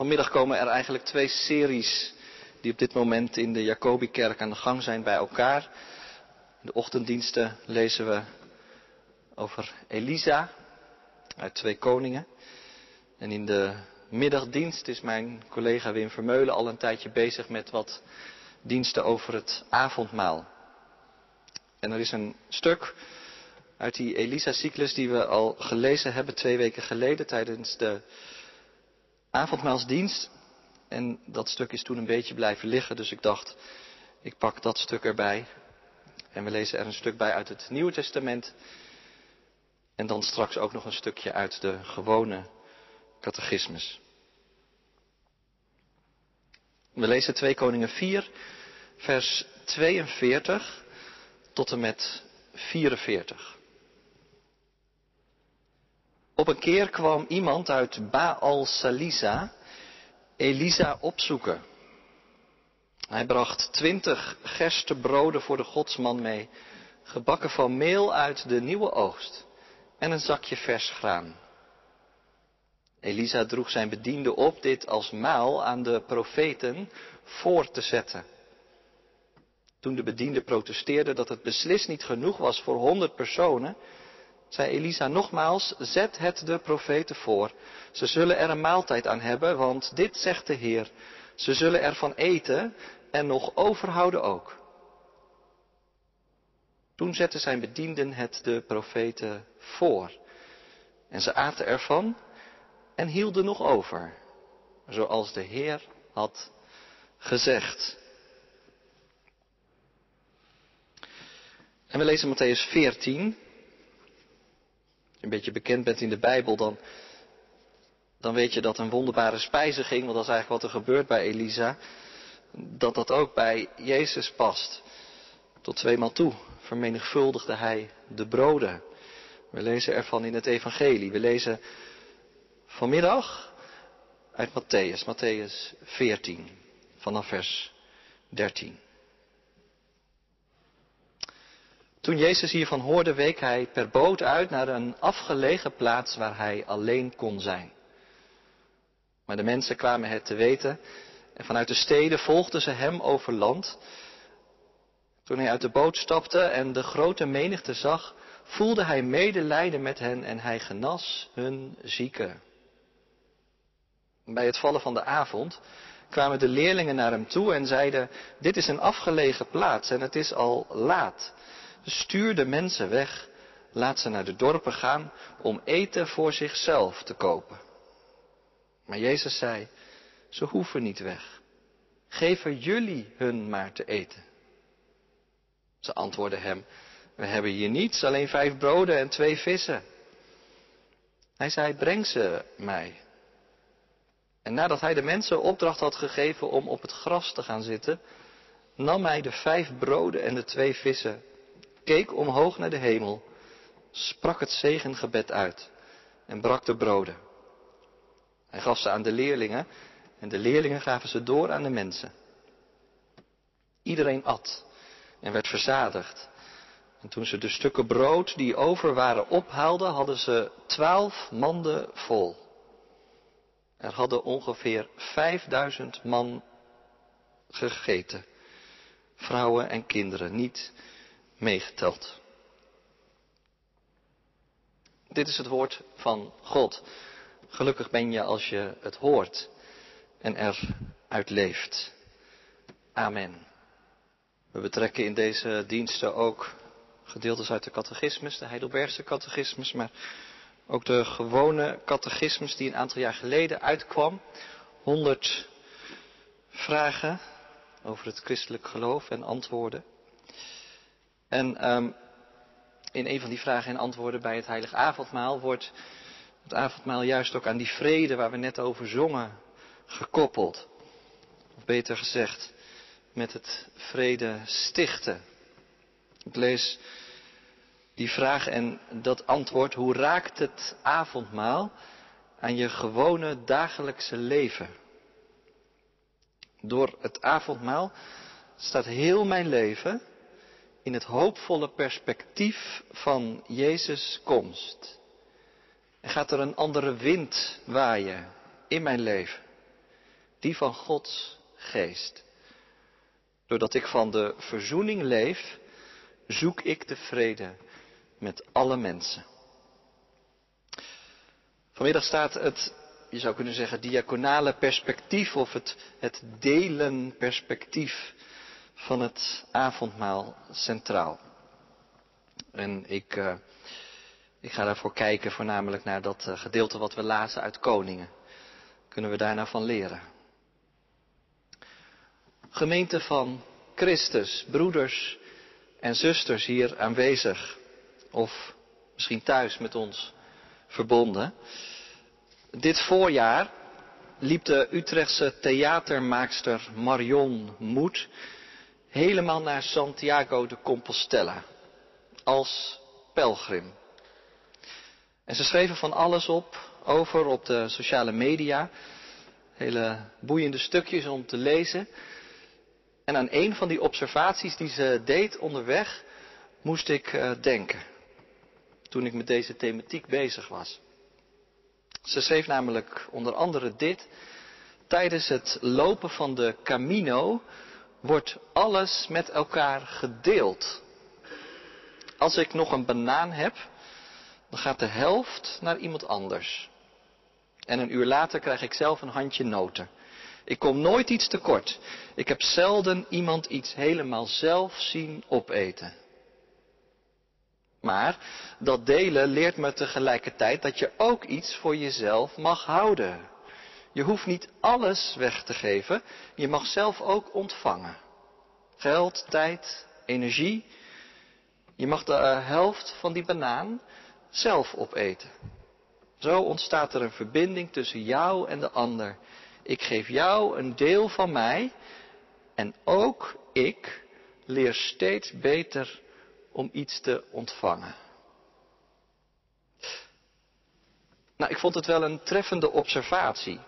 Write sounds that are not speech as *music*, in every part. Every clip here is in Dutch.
Vanmiddag komen er eigenlijk twee series die op dit moment in de Jacobikerk aan de gang zijn bij elkaar. In de ochtenddiensten lezen we over Elisa uit Twee Koningen. En in de middagdienst is mijn collega Wim Vermeulen al een tijdje bezig met wat diensten over het avondmaal. En er is een stuk uit die Elisa-cyclus die we al gelezen hebben twee weken geleden tijdens de avondmaalsdienst. En dat stuk is toen een beetje blijven liggen, dus ik dacht, ik pak dat stuk erbij. En we lezen er een stuk bij uit het Nieuwe Testament. En dan straks ook nog een stukje uit de gewone catechismus. We lezen 2 Koningen 4, vers 42 tot en met 44. Op een keer kwam iemand uit Baal Salisa Elisa opzoeken. Hij bracht twintig broden voor de godsman mee, gebakken van meel uit de nieuwe oogst en een zakje vers graan. Elisa droeg zijn bediende op dit als maal aan de profeten voor te zetten. Toen de bediende protesteerde dat het beslist niet genoeg was voor honderd personen, zei Elisa nogmaals, zet het de profeten voor. Ze zullen er een maaltijd aan hebben, want dit zegt de Heer. Ze zullen ervan eten en nog overhouden ook. Toen zetten zijn bedienden het de profeten voor. En ze aten ervan en hielden nog over, zoals de Heer had gezegd. En we lezen Matthäus 14, een beetje bekend bent in de Bijbel, dan, dan weet je dat een wonderbare spijziging, want dat is eigenlijk wat er gebeurt bij Elisa, dat dat ook bij Jezus past. Tot tweemaal toe vermenigvuldigde hij de broden. We lezen ervan in het Evangelie. We lezen vanmiddag uit Matthäus, Matthäus 14, vanaf vers 13. Toen Jezus hiervan hoorde, week hij per boot uit naar een afgelegen plaats waar hij alleen kon zijn. Maar de mensen kwamen het te weten en vanuit de steden volgden ze hem over land. Toen hij uit de boot stapte en de grote menigte zag, voelde hij medelijden met hen en hij genas hun zieken. Bij het vallen van de avond kwamen de leerlingen naar hem toe en zeiden, dit is een afgelegen plaats en het is al laat. Stuur de mensen weg, laat ze naar de dorpen gaan om eten voor zichzelf te kopen. Maar Jezus zei, ze hoeven niet weg. Geven jullie hun maar te eten. Ze antwoordden hem, we hebben hier niets, alleen vijf broden en twee vissen. Hij zei, breng ze mij. En nadat hij de mensen opdracht had gegeven om op het gras te gaan zitten, nam hij de vijf broden en de twee vissen keek omhoog naar de hemel, sprak het zegengebed uit en brak de broden. Hij gaf ze aan de leerlingen en de leerlingen gaven ze door aan de mensen. Iedereen at en werd verzadigd. En toen ze de stukken brood die over waren ophaalden, hadden ze twaalf manden vol. Er hadden ongeveer vijfduizend man gegeten. Vrouwen en kinderen, niet meegeteld. Dit is het woord van God. Gelukkig ben je als je het hoort en eruit leeft. Amen. We betrekken in deze diensten ook gedeeltes uit de catechismus, de Heidelbergse catechismus, maar ook de gewone catechismus die een aantal jaar geleden uitkwam. 100 vragen over het christelijk geloof en antwoorden. En um, in een van die vragen en antwoorden bij het heilig avondmaal wordt het avondmaal juist ook aan die vrede waar we net over zongen gekoppeld. Of beter gezegd, met het vrede stichten. Ik lees die vraag en dat antwoord, hoe raakt het avondmaal aan je gewone dagelijkse leven? Door het avondmaal staat heel mijn leven in het hoopvolle perspectief van Jezus' komst. En gaat er een andere wind waaien in mijn leven. die van Gods geest. Doordat ik van de verzoening leef, zoek ik de vrede met alle mensen. Vanmiddag staat het, je zou kunnen zeggen, diaconale perspectief of het, het delen perspectief van het avondmaal centraal. En ik, uh, ik ga daarvoor kijken voornamelijk naar dat uh, gedeelte wat we lazen uit Koningen. Kunnen we daar nou van leren? Gemeente van Christus, broeders en zusters hier aanwezig. Of misschien thuis met ons verbonden. Dit voorjaar liep de Utrechtse theatermaakster Marion Moed helemaal naar Santiago de Compostela als pelgrim. En ze schreven van alles op over op de sociale media. Hele boeiende stukjes om te lezen. En aan een van die observaties die ze deed onderweg moest ik uh, denken. Toen ik met deze thematiek bezig was. Ze schreef namelijk onder andere dit. Tijdens het lopen van de Camino wordt alles met elkaar gedeeld. Als ik nog een banaan heb, dan gaat de helft naar iemand anders. En een uur later krijg ik zelf een handje noten. Ik kom nooit iets tekort. Ik heb zelden iemand iets helemaal zelf zien opeten. Maar dat delen leert me tegelijkertijd dat je ook iets voor jezelf mag houden. Je hoeft niet alles weg te geven, je mag zelf ook ontvangen. Geld, tijd, energie. Je mag de helft van die banaan zelf opeten. Zo ontstaat er een verbinding tussen jou en de ander. Ik geef jou een deel van mij en ook ik leer steeds beter om iets te ontvangen. Nou, ik vond het wel een treffende observatie.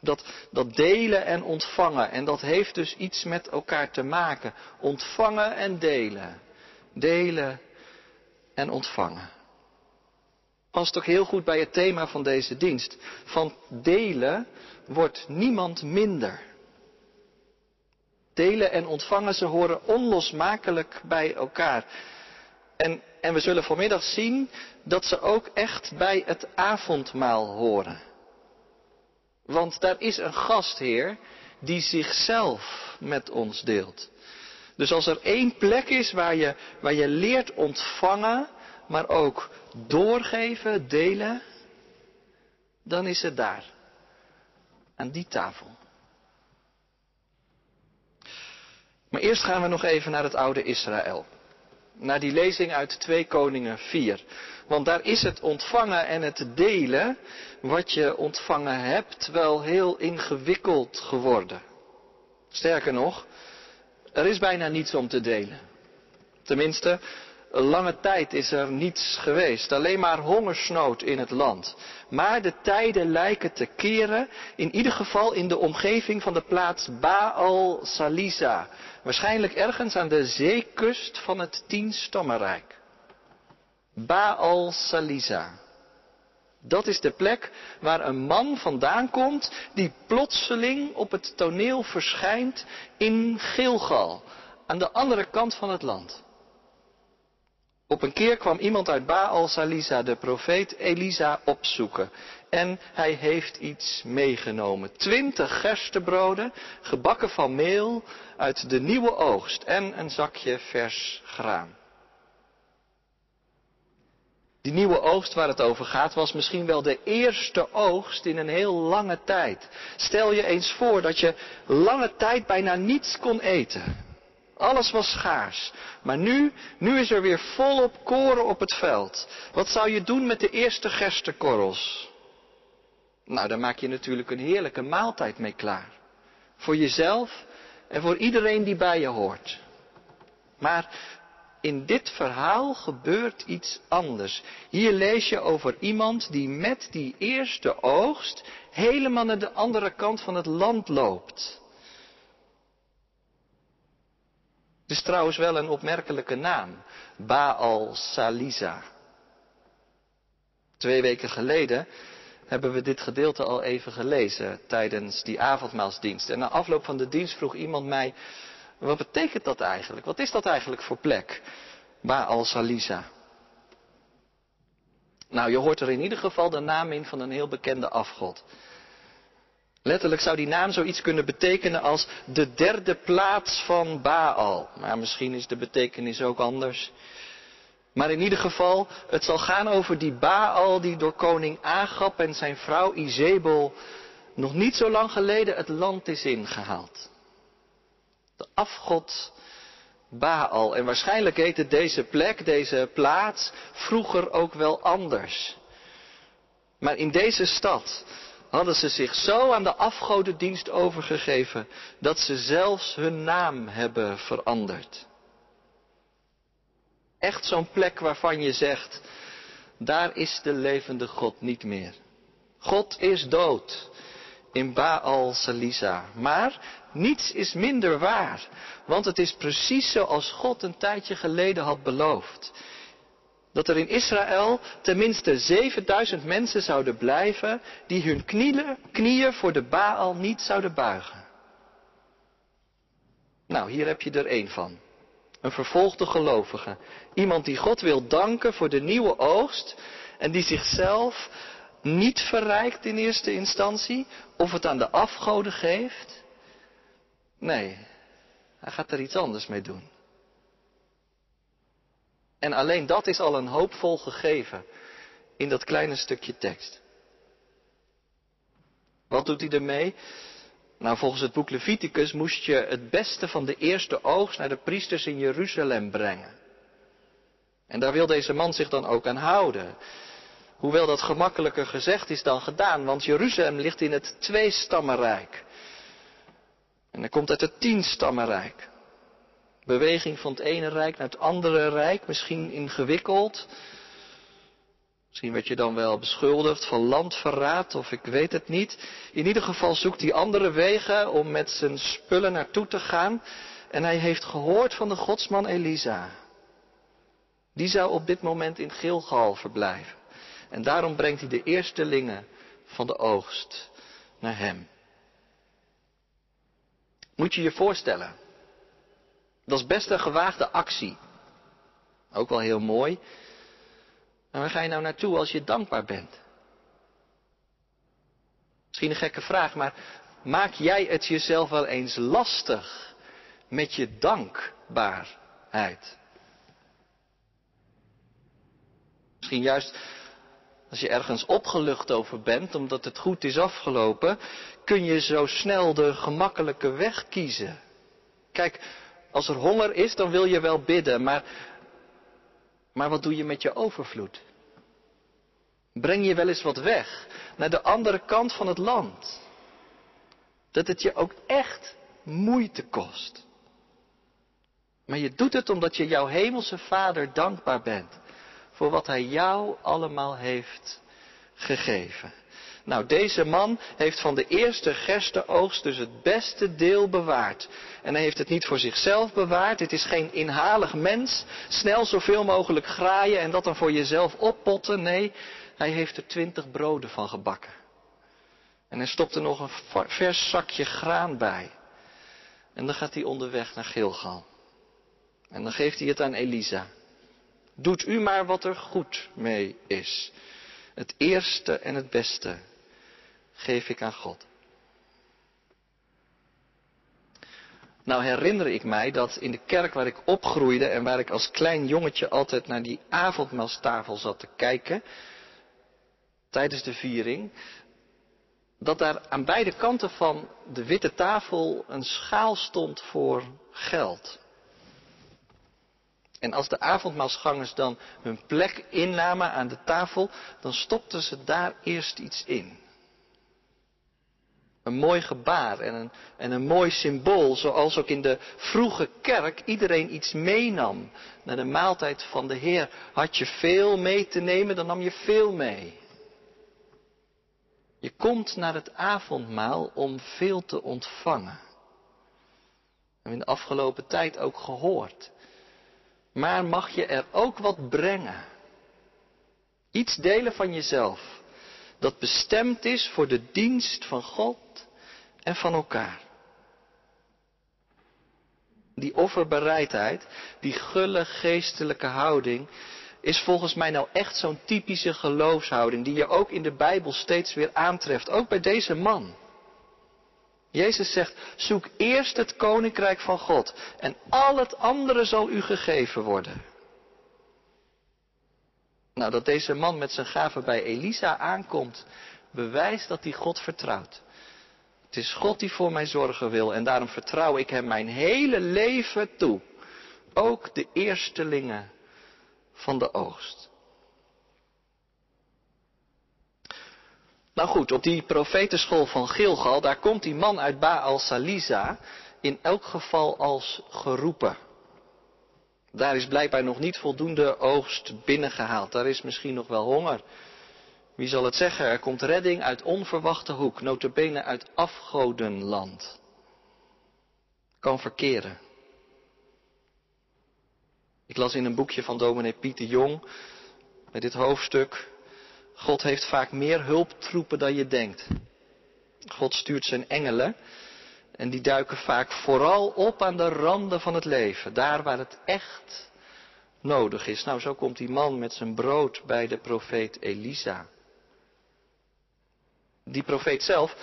Dat, dat delen en ontvangen. En dat heeft dus iets met elkaar te maken. Ontvangen en delen. Delen en ontvangen. Past ook heel goed bij het thema van deze dienst. Van delen wordt niemand minder. Delen en ontvangen, ze horen onlosmakelijk bij elkaar. En, en we zullen vanmiddag zien dat ze ook echt bij het avondmaal horen. Want daar is een gastheer die zichzelf met ons deelt. Dus als er één plek is waar je, waar je leert ontvangen, maar ook doorgeven, delen, dan is het daar. Aan die tafel. Maar eerst gaan we nog even naar het oude Israël. Naar die lezing uit 2 Koningen 4. Want daar is het ontvangen en het delen wat je ontvangen hebt wel heel ingewikkeld geworden. Sterker nog, er is bijna niets om te delen. Tenminste, een lange tijd is er niets geweest, alleen maar hongersnood in het land. Maar de tijden lijken te keren, in ieder geval in de omgeving van de plaats Baal Salisa. Waarschijnlijk ergens aan de zeekust van het Tienstammenrijk. Baal Salisa. Dat is de plek waar een man vandaan komt die plotseling op het toneel verschijnt in Gilgal, aan de andere kant van het land. Op een keer kwam iemand uit Baal Salisa de profeet Elisa opzoeken. En hij heeft iets meegenomen. Twintig gerstebroden, gebakken van meel uit de nieuwe oogst en een zakje vers graan. Die nieuwe oogst waar het over gaat was misschien wel de eerste oogst in een heel lange tijd. Stel je eens voor dat je lange tijd bijna niets kon eten. Alles was schaars. Maar nu, nu is er weer volop koren op het veld. Wat zou je doen met de eerste gerstekorrels? Nou, daar maak je natuurlijk een heerlijke maaltijd mee klaar. Voor jezelf en voor iedereen die bij je hoort. Maar in dit verhaal gebeurt iets anders. Hier lees je over iemand die met die eerste oogst helemaal naar de andere kant van het land loopt. Het is trouwens wel een opmerkelijke naam. Baal Salisa. Twee weken geleden hebben we dit gedeelte al even gelezen tijdens die avondmaalsdienst. En na afloop van de dienst vroeg iemand mij, wat betekent dat eigenlijk? Wat is dat eigenlijk voor plek? Baal Salisa. Nou, je hoort er in ieder geval de naam in van een heel bekende afgod. Letterlijk zou die naam zoiets kunnen betekenen als de derde plaats van Baal. Maar misschien is de betekenis ook anders. Maar in ieder geval, het zal gaan over die Baal die door koning Agap en zijn vrouw Izebel nog niet zo lang geleden het land is ingehaald. De afgod Baal. En waarschijnlijk heette deze plek, deze plaats, vroeger ook wel anders. Maar in deze stad hadden ze zich zo aan de afgodendienst overgegeven dat ze zelfs hun naam hebben veranderd. Echt zo'n plek waarvan je zegt, daar is de levende God niet meer. God is dood in Baal Salisa. Maar niets is minder waar, want het is precies zoals God een tijdje geleden had beloofd. Dat er in Israël tenminste 7000 mensen zouden blijven die hun knieën, knieën voor de Baal niet zouden buigen. Nou, hier heb je er één van. Een vervolgde gelovige. Iemand die God wil danken voor de nieuwe oogst en die zichzelf niet verrijkt in eerste instantie of het aan de afgoden geeft. Nee, hij gaat er iets anders mee doen. En alleen dat is al een hoopvol gegeven in dat kleine stukje tekst. Wat doet hij ermee? Nou, volgens het boek Leviticus moest je het beste van de eerste oogst naar de priesters in Jeruzalem brengen. En daar wil deze man zich dan ook aan houden. Hoewel dat gemakkelijker gezegd is dan gedaan, want Jeruzalem ligt in het tweestammenrijk. En hij komt uit het tienstammenrijk. Beweging van het ene rijk naar het andere rijk, misschien ingewikkeld. Misschien werd je dan wel beschuldigd van landverraad of ik weet het niet. In ieder geval zoekt hij andere wegen om met zijn spullen naartoe te gaan. En hij heeft gehoord van de godsman Elisa. Die zou op dit moment in Gilgal verblijven. En daarom brengt hij de eerstelingen van de oogst naar hem. Moet je je voorstellen. Dat is best een gewaagde actie. Ook wel heel mooi. Maar waar ga je nou naartoe als je dankbaar bent? Misschien een gekke vraag, maar maak jij het jezelf wel eens lastig met je dankbaarheid? Misschien juist als je ergens opgelucht over bent, omdat het goed is afgelopen, kun je zo snel de gemakkelijke weg kiezen. Kijk, als er honger is, dan wil je wel bidden, maar, maar wat doe je met je overvloed? Breng je wel eens wat weg naar de andere kant van het land? Dat het je ook echt moeite kost. Maar je doet het omdat je jouw hemelse vader dankbaar bent voor wat hij jou allemaal heeft gegeven. Nou, deze man heeft van de eerste gerstenoogst dus het beste deel bewaard. En hij heeft het niet voor zichzelf bewaard. Het is geen inhalig mens. Snel zoveel mogelijk graaien en dat dan voor jezelf oppotten. Nee, hij heeft er twintig broden van gebakken. En hij stopt er nog een vers zakje graan bij. En dan gaat hij onderweg naar Gilgal. En dan geeft hij het aan Elisa. Doet u maar wat er goed mee is. Het eerste en het beste geef ik aan God. Nou herinner ik mij dat in de kerk waar ik opgroeide en waar ik als klein jongetje altijd naar die avondmaalstafel zat te kijken, tijdens de viering, dat daar aan beide kanten van de witte tafel een schaal stond voor geld. En als de avondmaalsgangers dan hun plek innamen aan de tafel, dan stopten ze daar eerst iets in. Een mooi gebaar en een, en een mooi symbool, zoals ook in de vroege kerk iedereen iets meenam. Naar de maaltijd van de Heer had je veel mee te nemen, dan nam je veel mee. Je komt naar het avondmaal om veel te ontvangen. We hebben in de afgelopen tijd ook gehoord. Maar mag je er ook wat brengen? Iets delen van jezelf. Dat bestemd is voor de dienst van God en van elkaar. Die offerbereidheid, die gulle geestelijke houding, is volgens mij nou echt zo'n typische geloofshouding die je ook in de Bijbel steeds weer aantreft, ook bij deze man. Jezus zegt, zoek eerst het koninkrijk van God en al het andere zal u gegeven worden. Nou, dat deze man met zijn gave bij Elisa aankomt, bewijst dat hij God vertrouwt. Het is God die voor mij zorgen wil en daarom vertrouw ik hem mijn hele leven toe. Ook de eerstelingen van de oogst. Nou goed, op die profetenschool van Gilgal, daar komt die man uit Baal Salisa in elk geval als geroepen. Daar is blijkbaar nog niet voldoende oogst binnengehaald. Daar is misschien nog wel honger. Wie zal het zeggen? Er komt redding uit onverwachte hoek, notabene uit afgodenland. Kan verkeren. Ik las in een boekje van dominee Pieter Jong, met dit hoofdstuk, God heeft vaak meer hulptroepen dan je denkt. God stuurt zijn engelen en die duiken vaak vooral op aan de randen van het leven, daar waar het echt nodig is. Nou, zo komt die man met zijn brood bij de profeet Elisa. Die profeet zelf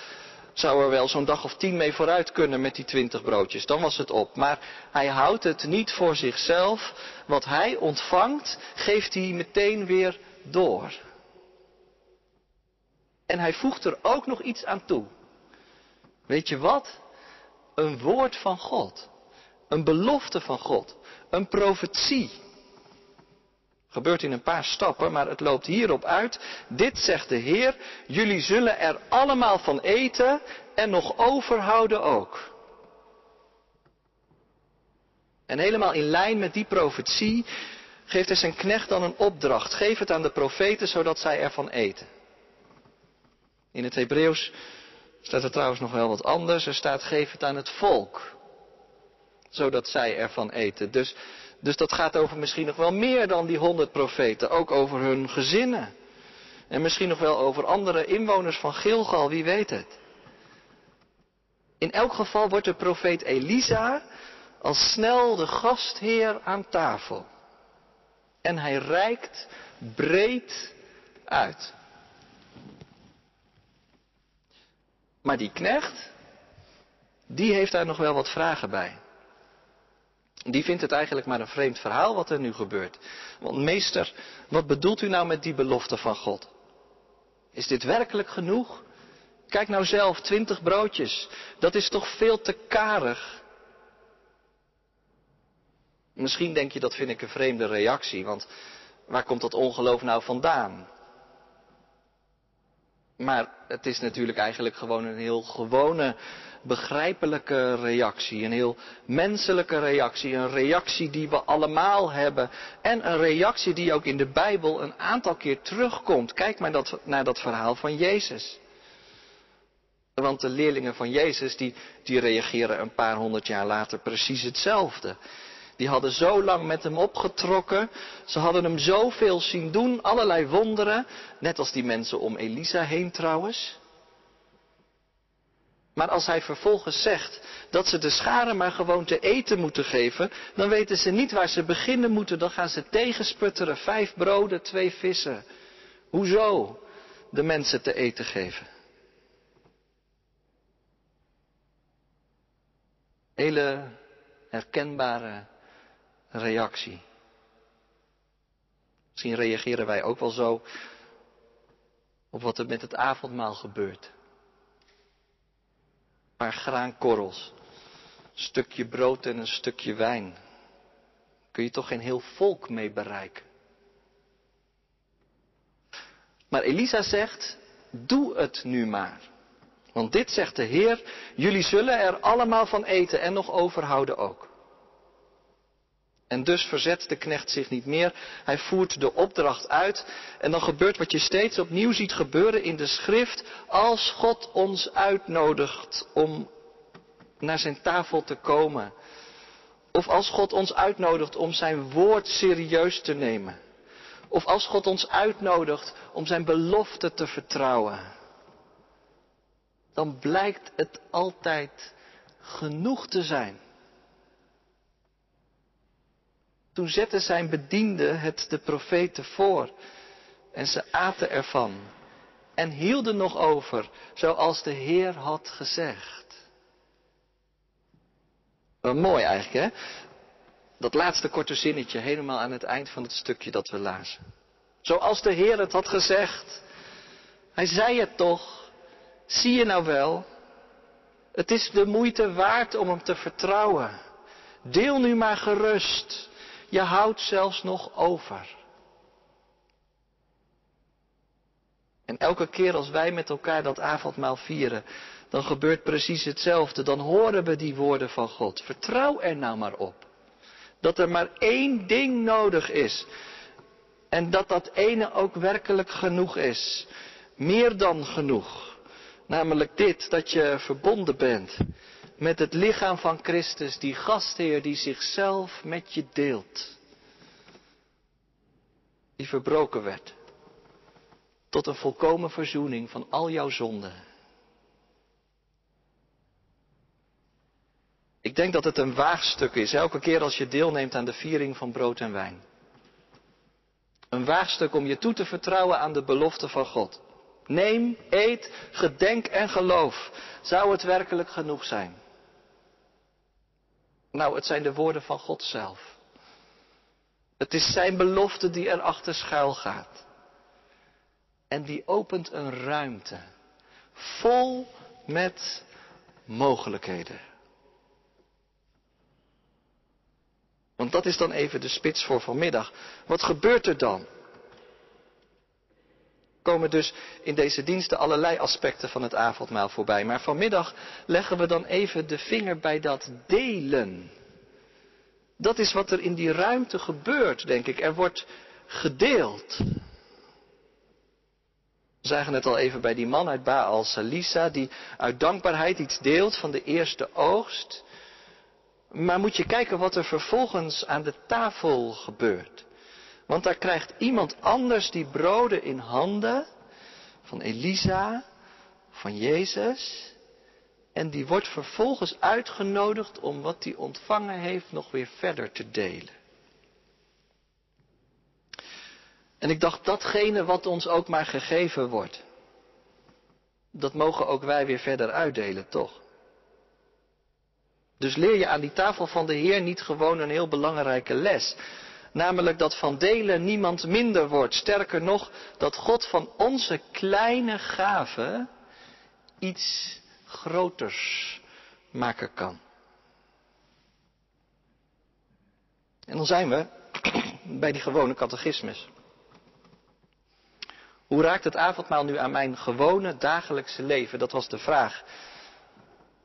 zou er wel zo'n dag of tien mee vooruit kunnen met die twintig broodjes. Dan was het op. Maar hij houdt het niet voor zichzelf. Wat hij ontvangt, geeft hij meteen weer door. En hij voegt er ook nog iets aan toe. Weet je wat? Een woord van God. Een belofte van God. Een profetie. Gebeurt in een paar stappen, maar het loopt hierop uit. Dit zegt de Heer, jullie zullen er allemaal van eten en nog overhouden ook. En helemaal in lijn met die profetie geeft hij zijn knecht dan een opdracht. Geef het aan de profeten zodat zij ervan eten. In het Hebreeuws staat er trouwens nog wel wat anders. Er staat geef het aan het volk. Zodat zij ervan eten. Dus, dus dat gaat over misschien nog wel meer dan die honderd profeten. Ook over hun gezinnen. En misschien nog wel over andere inwoners van Gilgal, wie weet het. In elk geval wordt de profeet Elisa als snel de gastheer aan tafel. En hij reikt breed uit. Maar die knecht, die heeft daar nog wel wat vragen bij. Die vindt het eigenlijk maar een vreemd verhaal wat er nu gebeurt. Want meester, wat bedoelt u nou met die belofte van God? Is dit werkelijk genoeg? Kijk nou zelf, twintig broodjes. Dat is toch veel te karig? Misschien denk je dat vind ik een vreemde reactie, want waar komt dat ongeloof nou vandaan? Maar het is natuurlijk eigenlijk gewoon een heel gewone, begrijpelijke reactie. Een heel menselijke reactie. Een reactie die we allemaal hebben. En een reactie die ook in de Bijbel een aantal keer terugkomt. Kijk maar dat, naar dat verhaal van Jezus. Want de leerlingen van Jezus, die, die reageren een paar honderd jaar later precies hetzelfde. Die hadden zo lang met hem opgetrokken. Ze hadden hem zoveel zien doen, allerlei wonderen. Net als die mensen om Elisa heen trouwens. Maar als hij vervolgens zegt dat ze de scharen maar gewoon te eten moeten geven, dan weten ze niet waar ze beginnen moeten. Dan gaan ze tegensputteren. Vijf broden, twee vissen. Hoezo de mensen te eten geven? Hele herkenbare reactie. Misschien reageren wij ook wel zo op wat er met het avondmaal gebeurt. Een paar graankorrels, een stukje brood en een stukje wijn. Kun je toch geen heel volk mee bereiken? Maar Elisa zegt, doe het nu maar. Want dit zegt de Heer, jullie zullen er allemaal van eten en nog overhouden ook. En dus verzet de knecht zich niet meer. Hij voert de opdracht uit. En dan gebeurt wat je steeds opnieuw ziet gebeuren in de schrift. Als God ons uitnodigt om naar zijn tafel te komen. Of als God ons uitnodigt om zijn woord serieus te nemen. Of als God ons uitnodigt om zijn belofte te vertrouwen. Dan blijkt het altijd genoeg te zijn. Toen zette zijn bedienden het de profeten voor en ze aten ervan en hielden nog over, zoals de Heer had gezegd. Wat mooi eigenlijk, hè? Dat laatste korte zinnetje helemaal aan het eind van het stukje dat we lazen. Zoals de Heer het had gezegd. Hij zei het toch. Zie je nou wel? Het is de moeite waard om hem te vertrouwen. Deel nu maar gerust. Je houdt zelfs nog over. En elke keer als wij met elkaar dat avondmaal vieren, dan gebeurt precies hetzelfde. Dan horen we die woorden van God. Vertrouw er nou maar op. Dat er maar één ding nodig is. En dat dat ene ook werkelijk genoeg is. Meer dan genoeg. Namelijk dit, dat je verbonden bent met het lichaam van Christus, die gastheer die zichzelf met je deelt. Die verbroken werd tot een volkomen verzoening van al jouw zonden. Ik denk dat het een waagstuk is, elke keer als je deelneemt aan de viering van brood en wijn. Een waagstuk om je toe te vertrouwen aan de belofte van God. Neem, eet, gedenk en geloof. Zou het werkelijk genoeg zijn? Nou, het zijn de woorden van God zelf. Het is zijn belofte die erachter schuil gaat. En die opent een ruimte vol met mogelijkheden. Want dat is dan even de spits voor vanmiddag. Wat gebeurt er dan? Komen dus in deze diensten allerlei aspecten van het avondmaal voorbij. Maar vanmiddag leggen we dan even de vinger bij dat delen. Dat is wat er in die ruimte gebeurt, denk ik. Er wordt gedeeld. We zagen het al even bij die man uit Baal Salisa, die uit dankbaarheid iets deelt van de eerste oogst. Maar moet je kijken wat er vervolgens aan de tafel gebeurt. Want daar krijgt iemand anders die broden in handen van Elisa, van Jezus. En die wordt vervolgens uitgenodigd om wat hij ontvangen heeft nog weer verder te delen. En ik dacht, datgene wat ons ook maar gegeven wordt, dat mogen ook wij weer verder uitdelen, toch? Dus leer je aan die tafel van de Heer niet gewoon een heel belangrijke les. Namelijk dat van delen niemand minder wordt. Sterker nog, dat God van onze kleine gaven iets groters maken kan. En dan zijn we *clears throat* bij die gewone catechismus. Hoe raakt het avondmaal nu aan mijn gewone dagelijkse leven? Dat was de vraag.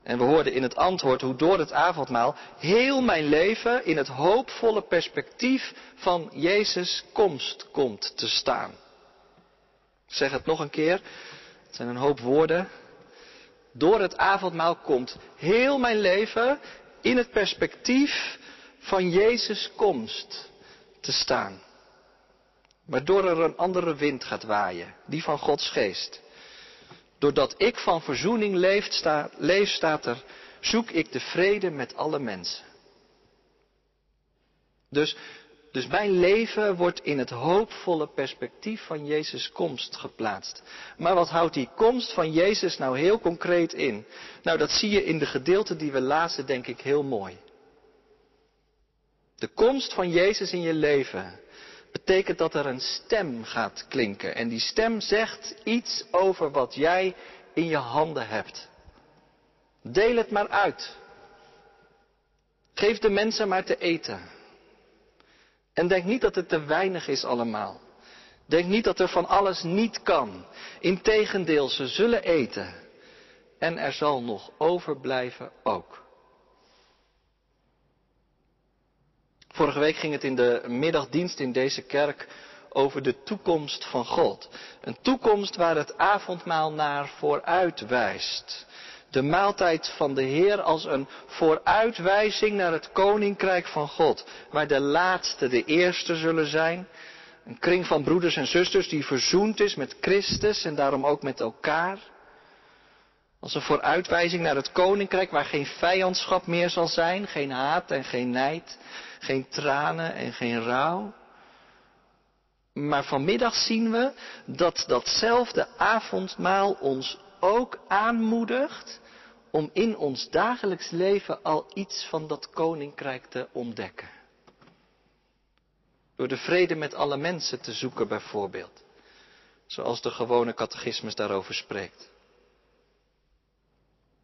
En we hoorden in het antwoord hoe door het avondmaal heel mijn leven in het hoopvolle perspectief van Jezus komst komt te staan. Ik zeg het nog een keer. Het zijn een hoop woorden. Door het avondmaal komt heel mijn leven in het perspectief van Jezus komst te staan. Waardoor er een andere wind gaat waaien, die van Gods geest. Doordat ik van verzoening leef, leef, staat er, zoek ik de vrede met alle mensen. Dus, dus mijn leven wordt in het hoopvolle perspectief van Jezus' komst geplaatst. Maar wat houdt die komst van Jezus nou heel concreet in? Nou, dat zie je in de gedeelten die we lazen, denk ik, heel mooi. De komst van Jezus in je leven betekent dat er een stem gaat klinken. En die stem zegt iets over wat jij in je handen hebt. Deel het maar uit. Geef de mensen maar te eten. En denk niet dat het te weinig is allemaal. Denk niet dat er van alles niet kan. Integendeel, ze zullen eten. En er zal nog overblijven ook. Vorige week ging het in de middagdienst in deze kerk over de toekomst van God. Een toekomst waar het avondmaal naar vooruit wijst. De maaltijd van de Heer als een vooruitwijzing naar het koninkrijk van God. Waar de laatste de eerste zullen zijn. Een kring van broeders en zusters die verzoend is met Christus en daarom ook met elkaar. Als een vooruitwijzing naar het koninkrijk waar geen vijandschap meer zal zijn, geen haat en geen nijd, geen tranen en geen rouw. Maar vanmiddag zien we dat datzelfde avondmaal ons ook aanmoedigt om in ons dagelijks leven al iets van dat koninkrijk te ontdekken. Door de vrede met alle mensen te zoeken bijvoorbeeld. Zoals de gewone catechismus daarover spreekt.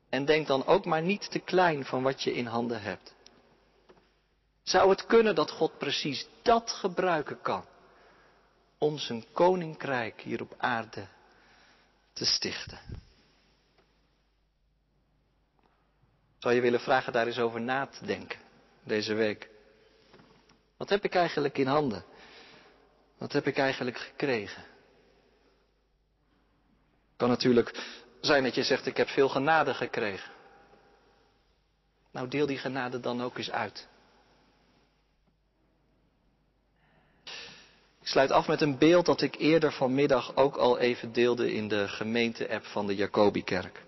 En denk dan ook maar niet te klein van wat je in handen hebt. Zou het kunnen dat God precies dat gebruiken kan om zijn koninkrijk hier op aarde te stichten? Zou je willen vragen daar eens over na te denken deze week? Wat heb ik eigenlijk in handen? Wat heb ik eigenlijk gekregen? Kan natuurlijk zijn dat je zegt, ik heb veel genade gekregen. Nou, deel die genade dan ook eens uit. Ik sluit af met een beeld dat ik eerder vanmiddag ook al even deelde in de gemeente-app van de Jacobikerk.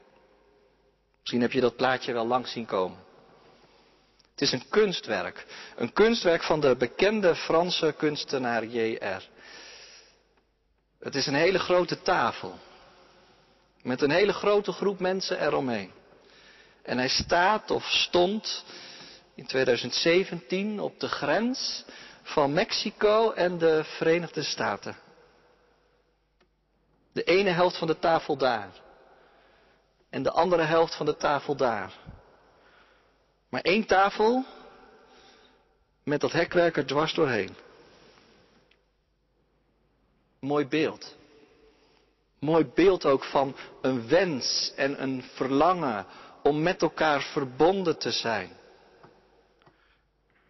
Misschien heb je dat plaatje wel langs zien komen. Het is een kunstwerk. Een kunstwerk van de bekende Franse kunstenaar J.R. Het is een hele grote tafel. Met een hele grote groep mensen eromheen. En hij staat of stond in 2017 op de grens van Mexico en de Verenigde Staten. De ene helft van de tafel daar. En de andere helft van de tafel daar. Maar één tafel met dat hekwerk er dwars doorheen. Mooi beeld. Mooi beeld ook van een wens en een verlangen om met elkaar verbonden te zijn.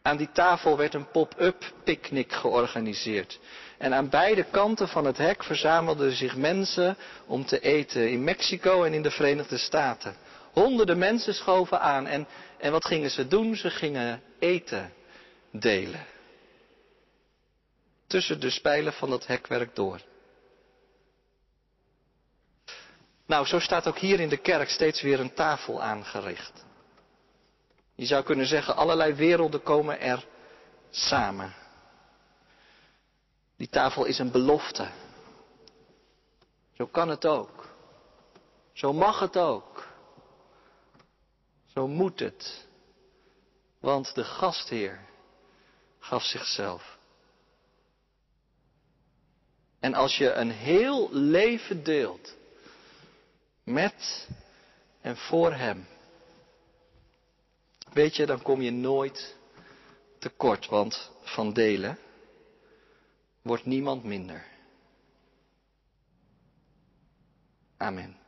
Aan die tafel werd een pop-up picknick georganiseerd. En aan beide kanten van het hek verzamelden zich mensen om te eten in Mexico en in de Verenigde Staten. Honderden mensen schoven aan en, en wat gingen ze doen? Ze gingen eten delen. Tussen de spijlen van het hekwerk door. Nou, zo staat ook hier in de kerk steeds weer een tafel aangericht. Je zou kunnen zeggen, allerlei werelden komen er samen. Die tafel is een belofte. Zo kan het ook. Zo mag het ook. Zo moet het. Want de gastheer gaf zichzelf. En als je een heel leven deelt met en voor Hem, weet je, dan kom je nooit tekort, want van delen wordt niemand minder. Amen.